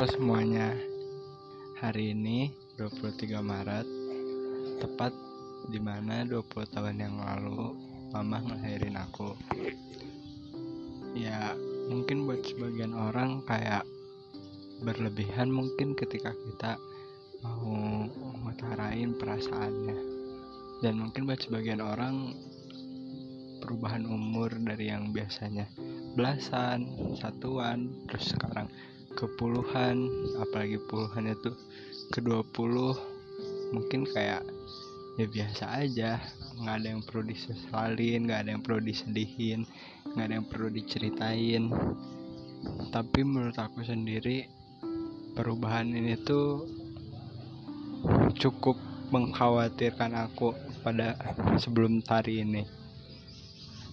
Halo semuanya. Hari ini 23 Maret Tepat di mana 20 tahun yang lalu Mama ngelahirin aku. Ya mungkin buat sebagian orang kayak Berlebihan mungkin ketika kita Mau ngutarain perasaannya. Dan mungkin buat sebagian orang Perubahan umur dari yang biasanya belasan, satuan, terus sekarang ke puluhan apalagi puluhan itu ke 20 mungkin kayak ya biasa aja. Nggak ada yang perlu disesalin nggak ada yang perlu disedihin nggak ada yang perlu diceritain. Tapi menurut aku sendiri perubahan ini tuh cukup mengkhawatirkan aku pada sebelum hari ini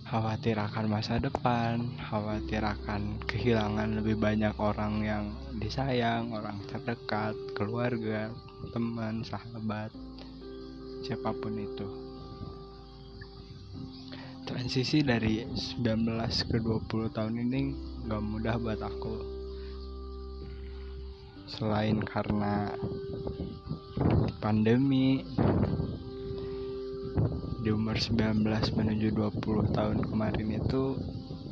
khawatir akan masa depan, khawatir akan kehilangan lebih banyak orang yang disayang, orang terdekat, keluarga, teman, sahabat, siapa pun itu. Transisi dari 19 ke 20 tahun ini gak mudah buat aku. Selain karena pandemi, di umur 19 menuju 20 tahun kemarin itu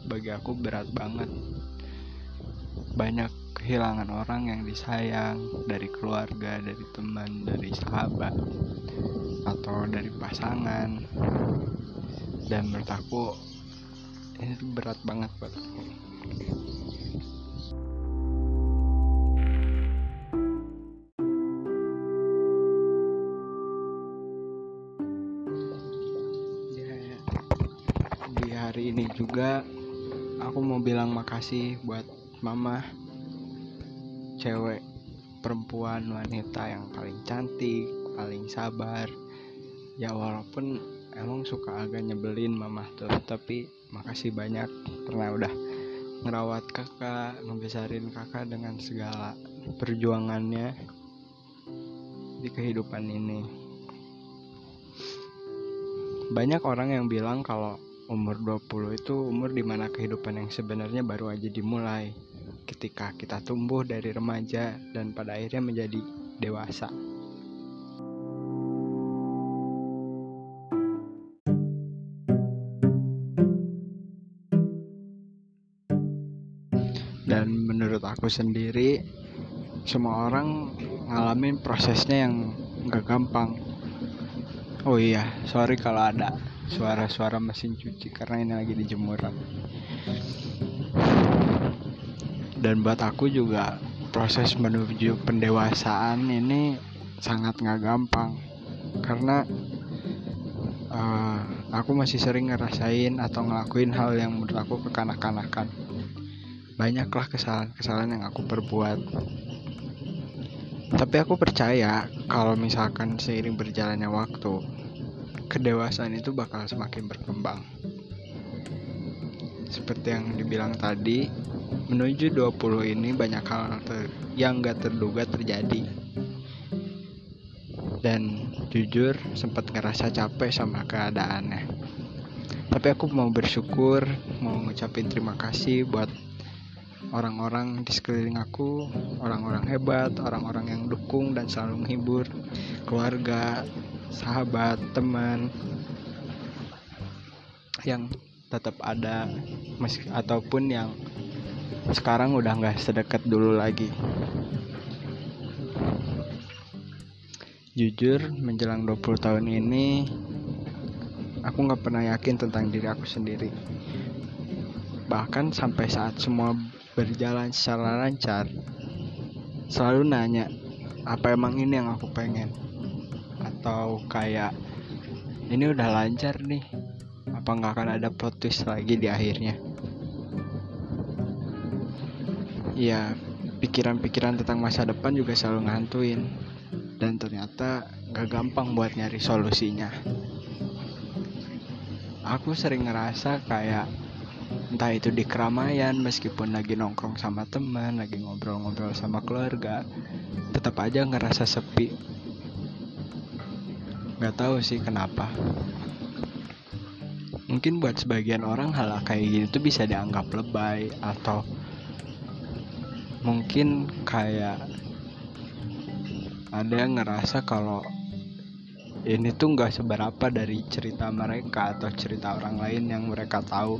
bagi aku berat banget. Banyak kehilangan orang yang disayang dari keluarga, dari teman, dari sahabat atau dari pasangan. Dan menurut aku ini berat banget buat aku hari ini juga aku mau bilang makasih buat mama cewek perempuan wanita yang paling cantik paling sabar. Ya walaupun emang suka agak nyebelin mama tuh tapi makasih banyak. Karena udah ngerawat kakak ngebesarin kakak dengan segala perjuangannya di kehidupan ini. Banyak orang yang bilang kalau umur 20 itu umur di mana kehidupan yang sebenarnya baru aja dimulai ketika kita tumbuh dari remaja dan pada akhirnya menjadi dewasa. Dan menurut aku sendiri, semua orang ngalamin prosesnya yang gak gampang. Oh iya, sorry kalau ada suara-suara mesin cuci karena ini lagi dijemur dan buat aku juga proses menuju pendewasaan ini sangat nggak gampang. Karena uh, aku masih sering ngerasain atau ngelakuin hal yang menurut aku kekanak-kanakan. Banyaklah kesalahan-kesalahan yang aku perbuat. Tapi aku percaya kalau misalkan seiring berjalannya waktu kedewasaan itu bakal semakin berkembang. Seperti yang dibilang tadi, menuju 20 ini banyak hal yang gak terduga terjadi. Dan jujur sempat ngerasa capek sama keadaannya. Tapi aku mau bersyukur, mau ngucapin terima kasih buat orang-orang di sekeliling aku, orang-orang hebat, orang-orang yang dukung dan selalu menghibur, keluarga, sahabat, teman yang tetap ada meski ataupun yang sekarang udah nggak sedekat dulu lagi. Jujur, menjelang 20 tahun ini aku nggak pernah yakin tentang diri aku sendiri. Bahkan sampai saat semua berjalan secara lancar, selalu nanya, apa emang ini yang aku pengen? Atau kayak ini udah lancar nih apa nggak akan ada plot twist lagi di akhirnya? Ya pikiran-pikiran tentang masa depan juga selalu ngantuin dan ternyata gak gampang buat nyari solusinya. Aku sering ngerasa kayak entah itu di keramaian meskipun lagi nongkrong sama teman lagi ngobrol-ngobrol sama keluarga tetap aja ngerasa sepi Gak tahu sih kenapa. Mungkin buat sebagian orang hal kayak gini tuh bisa dianggap lebay atau mungkin kayak ada yang ngerasa kalau ini tuh nggak seberapa dari cerita mereka atau cerita orang lain yang mereka tahu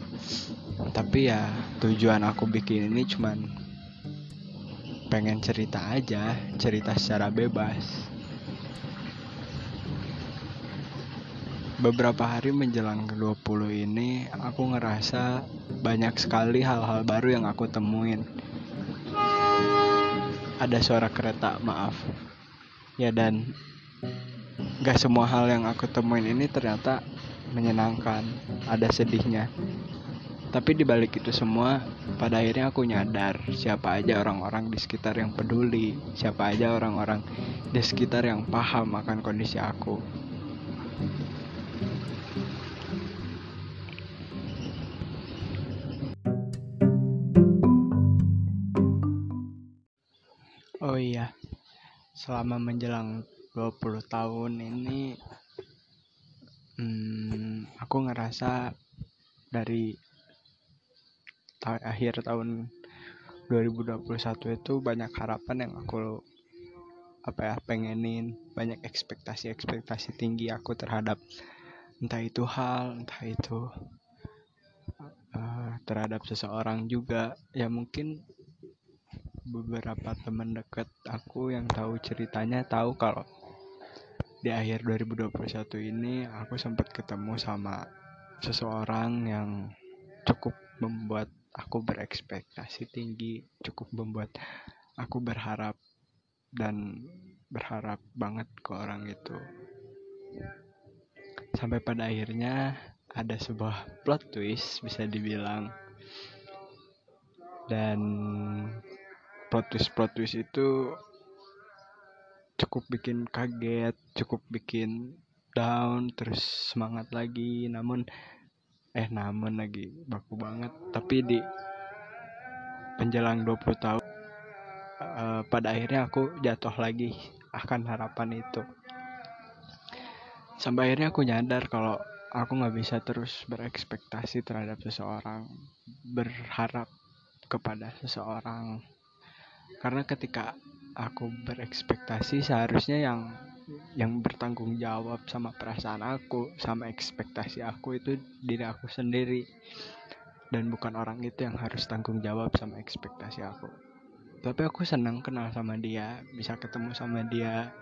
tapi ya tujuan aku bikin ini cuman pengen cerita aja cerita secara bebas beberapa hari menjelang ke 20 ini aku ngerasa banyak sekali hal-hal baru yang aku temuin. Ada suara kereta maaf. Ya dan gak semua hal yang aku temuin ini ternyata menyenangkan ada sedihnya. Tapi dibalik itu semua pada akhirnya aku nyadar siapa aja orang-orang di sekitar yang peduli siapa aja orang-orang di sekitar yang paham akan kondisi aku Oh iya, selama menjelang 20 tahun ini hmm, aku ngerasa dari ta akhir tahun 2021 itu banyak harapan yang aku apa ya pengenin. Banyak ekspektasi-ekspektasi tinggi aku terhadap entah itu hal entah itu uh, terhadap seseorang juga. Ya mungkin beberapa teman dekat aku yang tahu ceritanya tahu kalau di akhir 2021 ini aku sempat ketemu sama seseorang yang cukup membuat aku berekspektasi tinggi, cukup membuat aku berharap dan berharap banget ke orang itu. Sampai pada akhirnya ada sebuah plot twist bisa dibilang. Dan plot twist plot twist itu cukup bikin kaget cukup bikin down terus semangat lagi. Namun eh namun lagi baku banget. Tapi di penjelang 20 tahun uh, pada akhirnya aku jatuh lagi akan harapan itu. Sampai akhirnya aku nyadar kalau aku nggak bisa terus berekspektasi terhadap seseorang berharap kepada seseorang karena ketika aku berekspektasi seharusnya yang yang bertanggung jawab sama perasaan aku sama ekspektasi aku itu diri aku sendiri. Dan bukan orang itu yang harus tanggung jawab sama ekspektasi aku. Tapi aku senang kenal sama dia bisa ketemu sama dia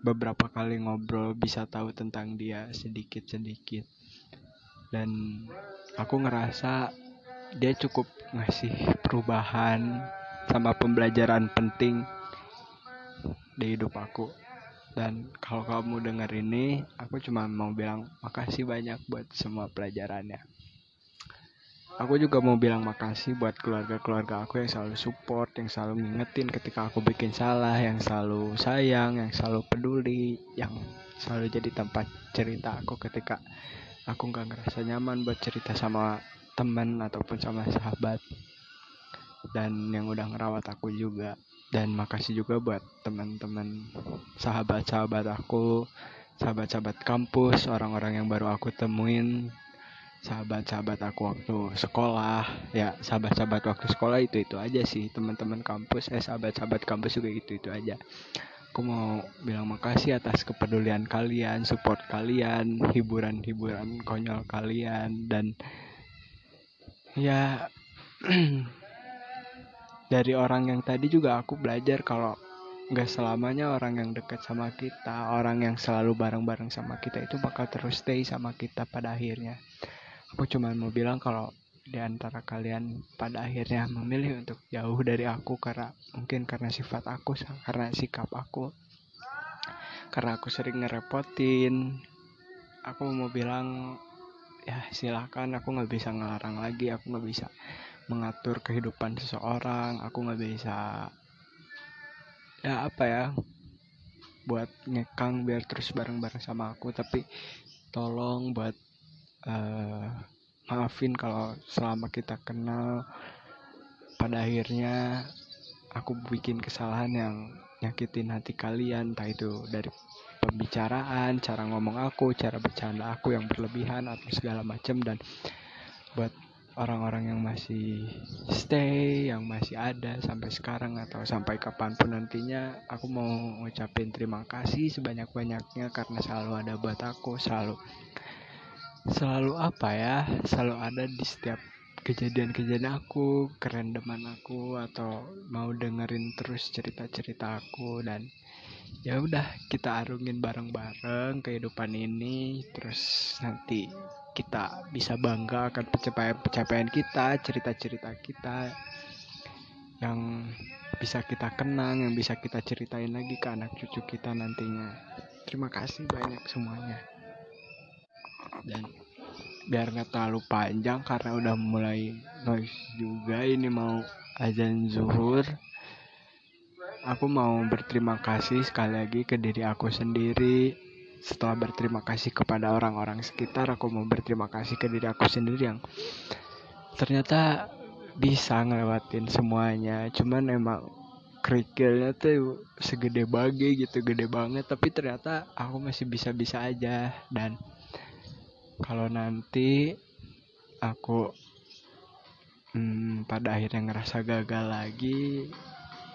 beberapa kali ngobrol bisa tahu tentang dia sedikit sedikit dan aku ngerasa dia cukup ngasih perubahan sama pembelajaran penting di hidup aku. Dan kalau kamu dengar ini aku cuma mau bilang makasih banyak buat semua pelajarannya. Aku juga mau bilang makasih buat keluarga-keluarga aku yang selalu support yang selalu ngingetin ketika aku bikin salah yang selalu sayang yang selalu peduli yang selalu jadi tempat cerita aku ketika aku nggak ngerasa nyaman buat cerita sama teman ataupun sama sahabat dan yang udah ngerawat aku juga. Dan makasih juga buat teman-teman sahabat-sahabat aku sahabat-sahabat kampus orang-orang yang baru aku temuin sahabat-sahabat aku waktu sekolah. Ya sahabat-sahabat waktu sekolah itu itu aja sih. Teman-teman kampus eh sahabat-sahabat kampus juga itu itu aja. Aku mau bilang makasih atas kepedulian kalian support kalian hiburan-hiburan konyol kalian dan ya dari orang yang tadi juga aku belajar kalau nggak selamanya orang yang dekat sama kita, orang yang selalu bareng-bareng sama kita itu bakal terus stay sama kita pada akhirnya. Aku cuma mau bilang kalau di antara kalian pada akhirnya memilih untuk jauh dari aku karena mungkin karena sifat aku, karena sikap aku, karena aku sering ngerepotin. Aku mau bilang ya silahkan aku nggak bisa ngelarang lagi, aku nggak bisa mengatur kehidupan seseorang aku nggak bisa ya apa ya buat ngekang biar terus bareng-bareng sama aku. Tapi tolong buat uh, maafin kalau selama kita kenal pada akhirnya aku bikin kesalahan yang nyakitin hati kalian. Entah itu dari pembicaraan cara ngomong aku cara bercanda aku yang berlebihan atau segala macam. Dan buat orang-orang yang masih stay, yang masih ada sampai sekarang atau sampai kapan pun nantinya, aku mau ngucapin terima kasih sebanyak-banyaknya karena selalu ada buat aku, selalu selalu apa ya, selalu ada di setiap kejadian-kejadian aku, kerendeman aku atau mau dengerin terus cerita-cerita aku. Dan ya udah kita arungin bareng-bareng kehidupan ini terus nanti kita bisa bangga akan pencapaian-pencapaian kita, cerita-cerita kita yang bisa kita kenang, yang bisa kita ceritain lagi ke anak cucu kita nantinya. Terima kasih banyak semuanya. Dan biar nggak terlalu panjang karena udah mulai noise juga ini mau azan zuhur. Aku mau berterima kasih sekali lagi ke diri aku sendiri setelah berterima kasih kepada orang-orang sekitar aku mau berterima kasih ke diri aku sendiri yang ternyata bisa ngelewatin semuanya. Cuman emang kerikilnya tuh segede bagi gitu gede banget. Tapi ternyata aku masih bisa-bisa aja. Dan kalau nanti aku hmm, pada akhirnya ngerasa gagal lagi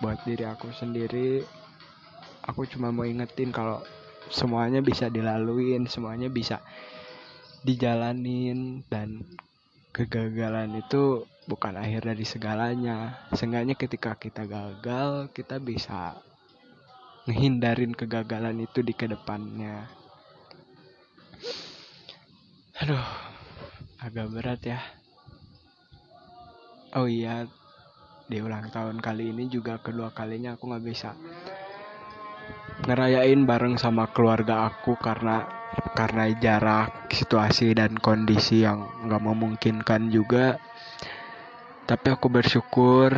buat diri aku sendiri aku cuma mau ingetin kalau semuanya bisa dilaluin semuanya bisa dijalanin dan kegagalan itu bukan akhir dari segalanya. Seenggaknya ketika kita gagal kita bisa ngehindarin kegagalan itu di ke depannya. Aduh agak berat ya. Oh iya di ulang tahun kali ini juga kedua kalinya aku nggak bisa ngerayain bareng sama keluarga aku karena karena jarak situasi dan kondisi yang nggak memungkinkan juga. Tapi aku bersyukur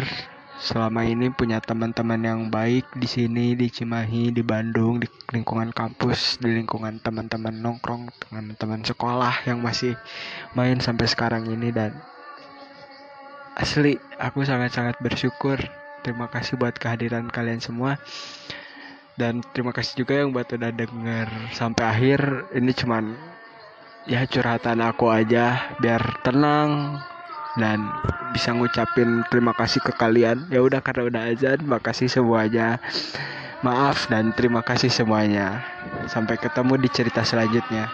selama ini punya teman-teman yang baik di sini di Cimahi di Bandung di lingkungan kampus di lingkungan teman-teman nongkrong teman-teman sekolah yang masih main sampai sekarang ini. Dan asli aku sangat-sangat bersyukur. Terima kasih buat kehadiran kalian semua dan terima kasih juga yang buat udah denger sampai akhir. Ini cuman ya curhatan aku aja biar tenang dan bisa ngucapin terima kasih ke kalian. Ya udah karena udah azan makasih semuanya. Maaf dan terima kasih semuanya. Sampai ketemu di cerita selanjutnya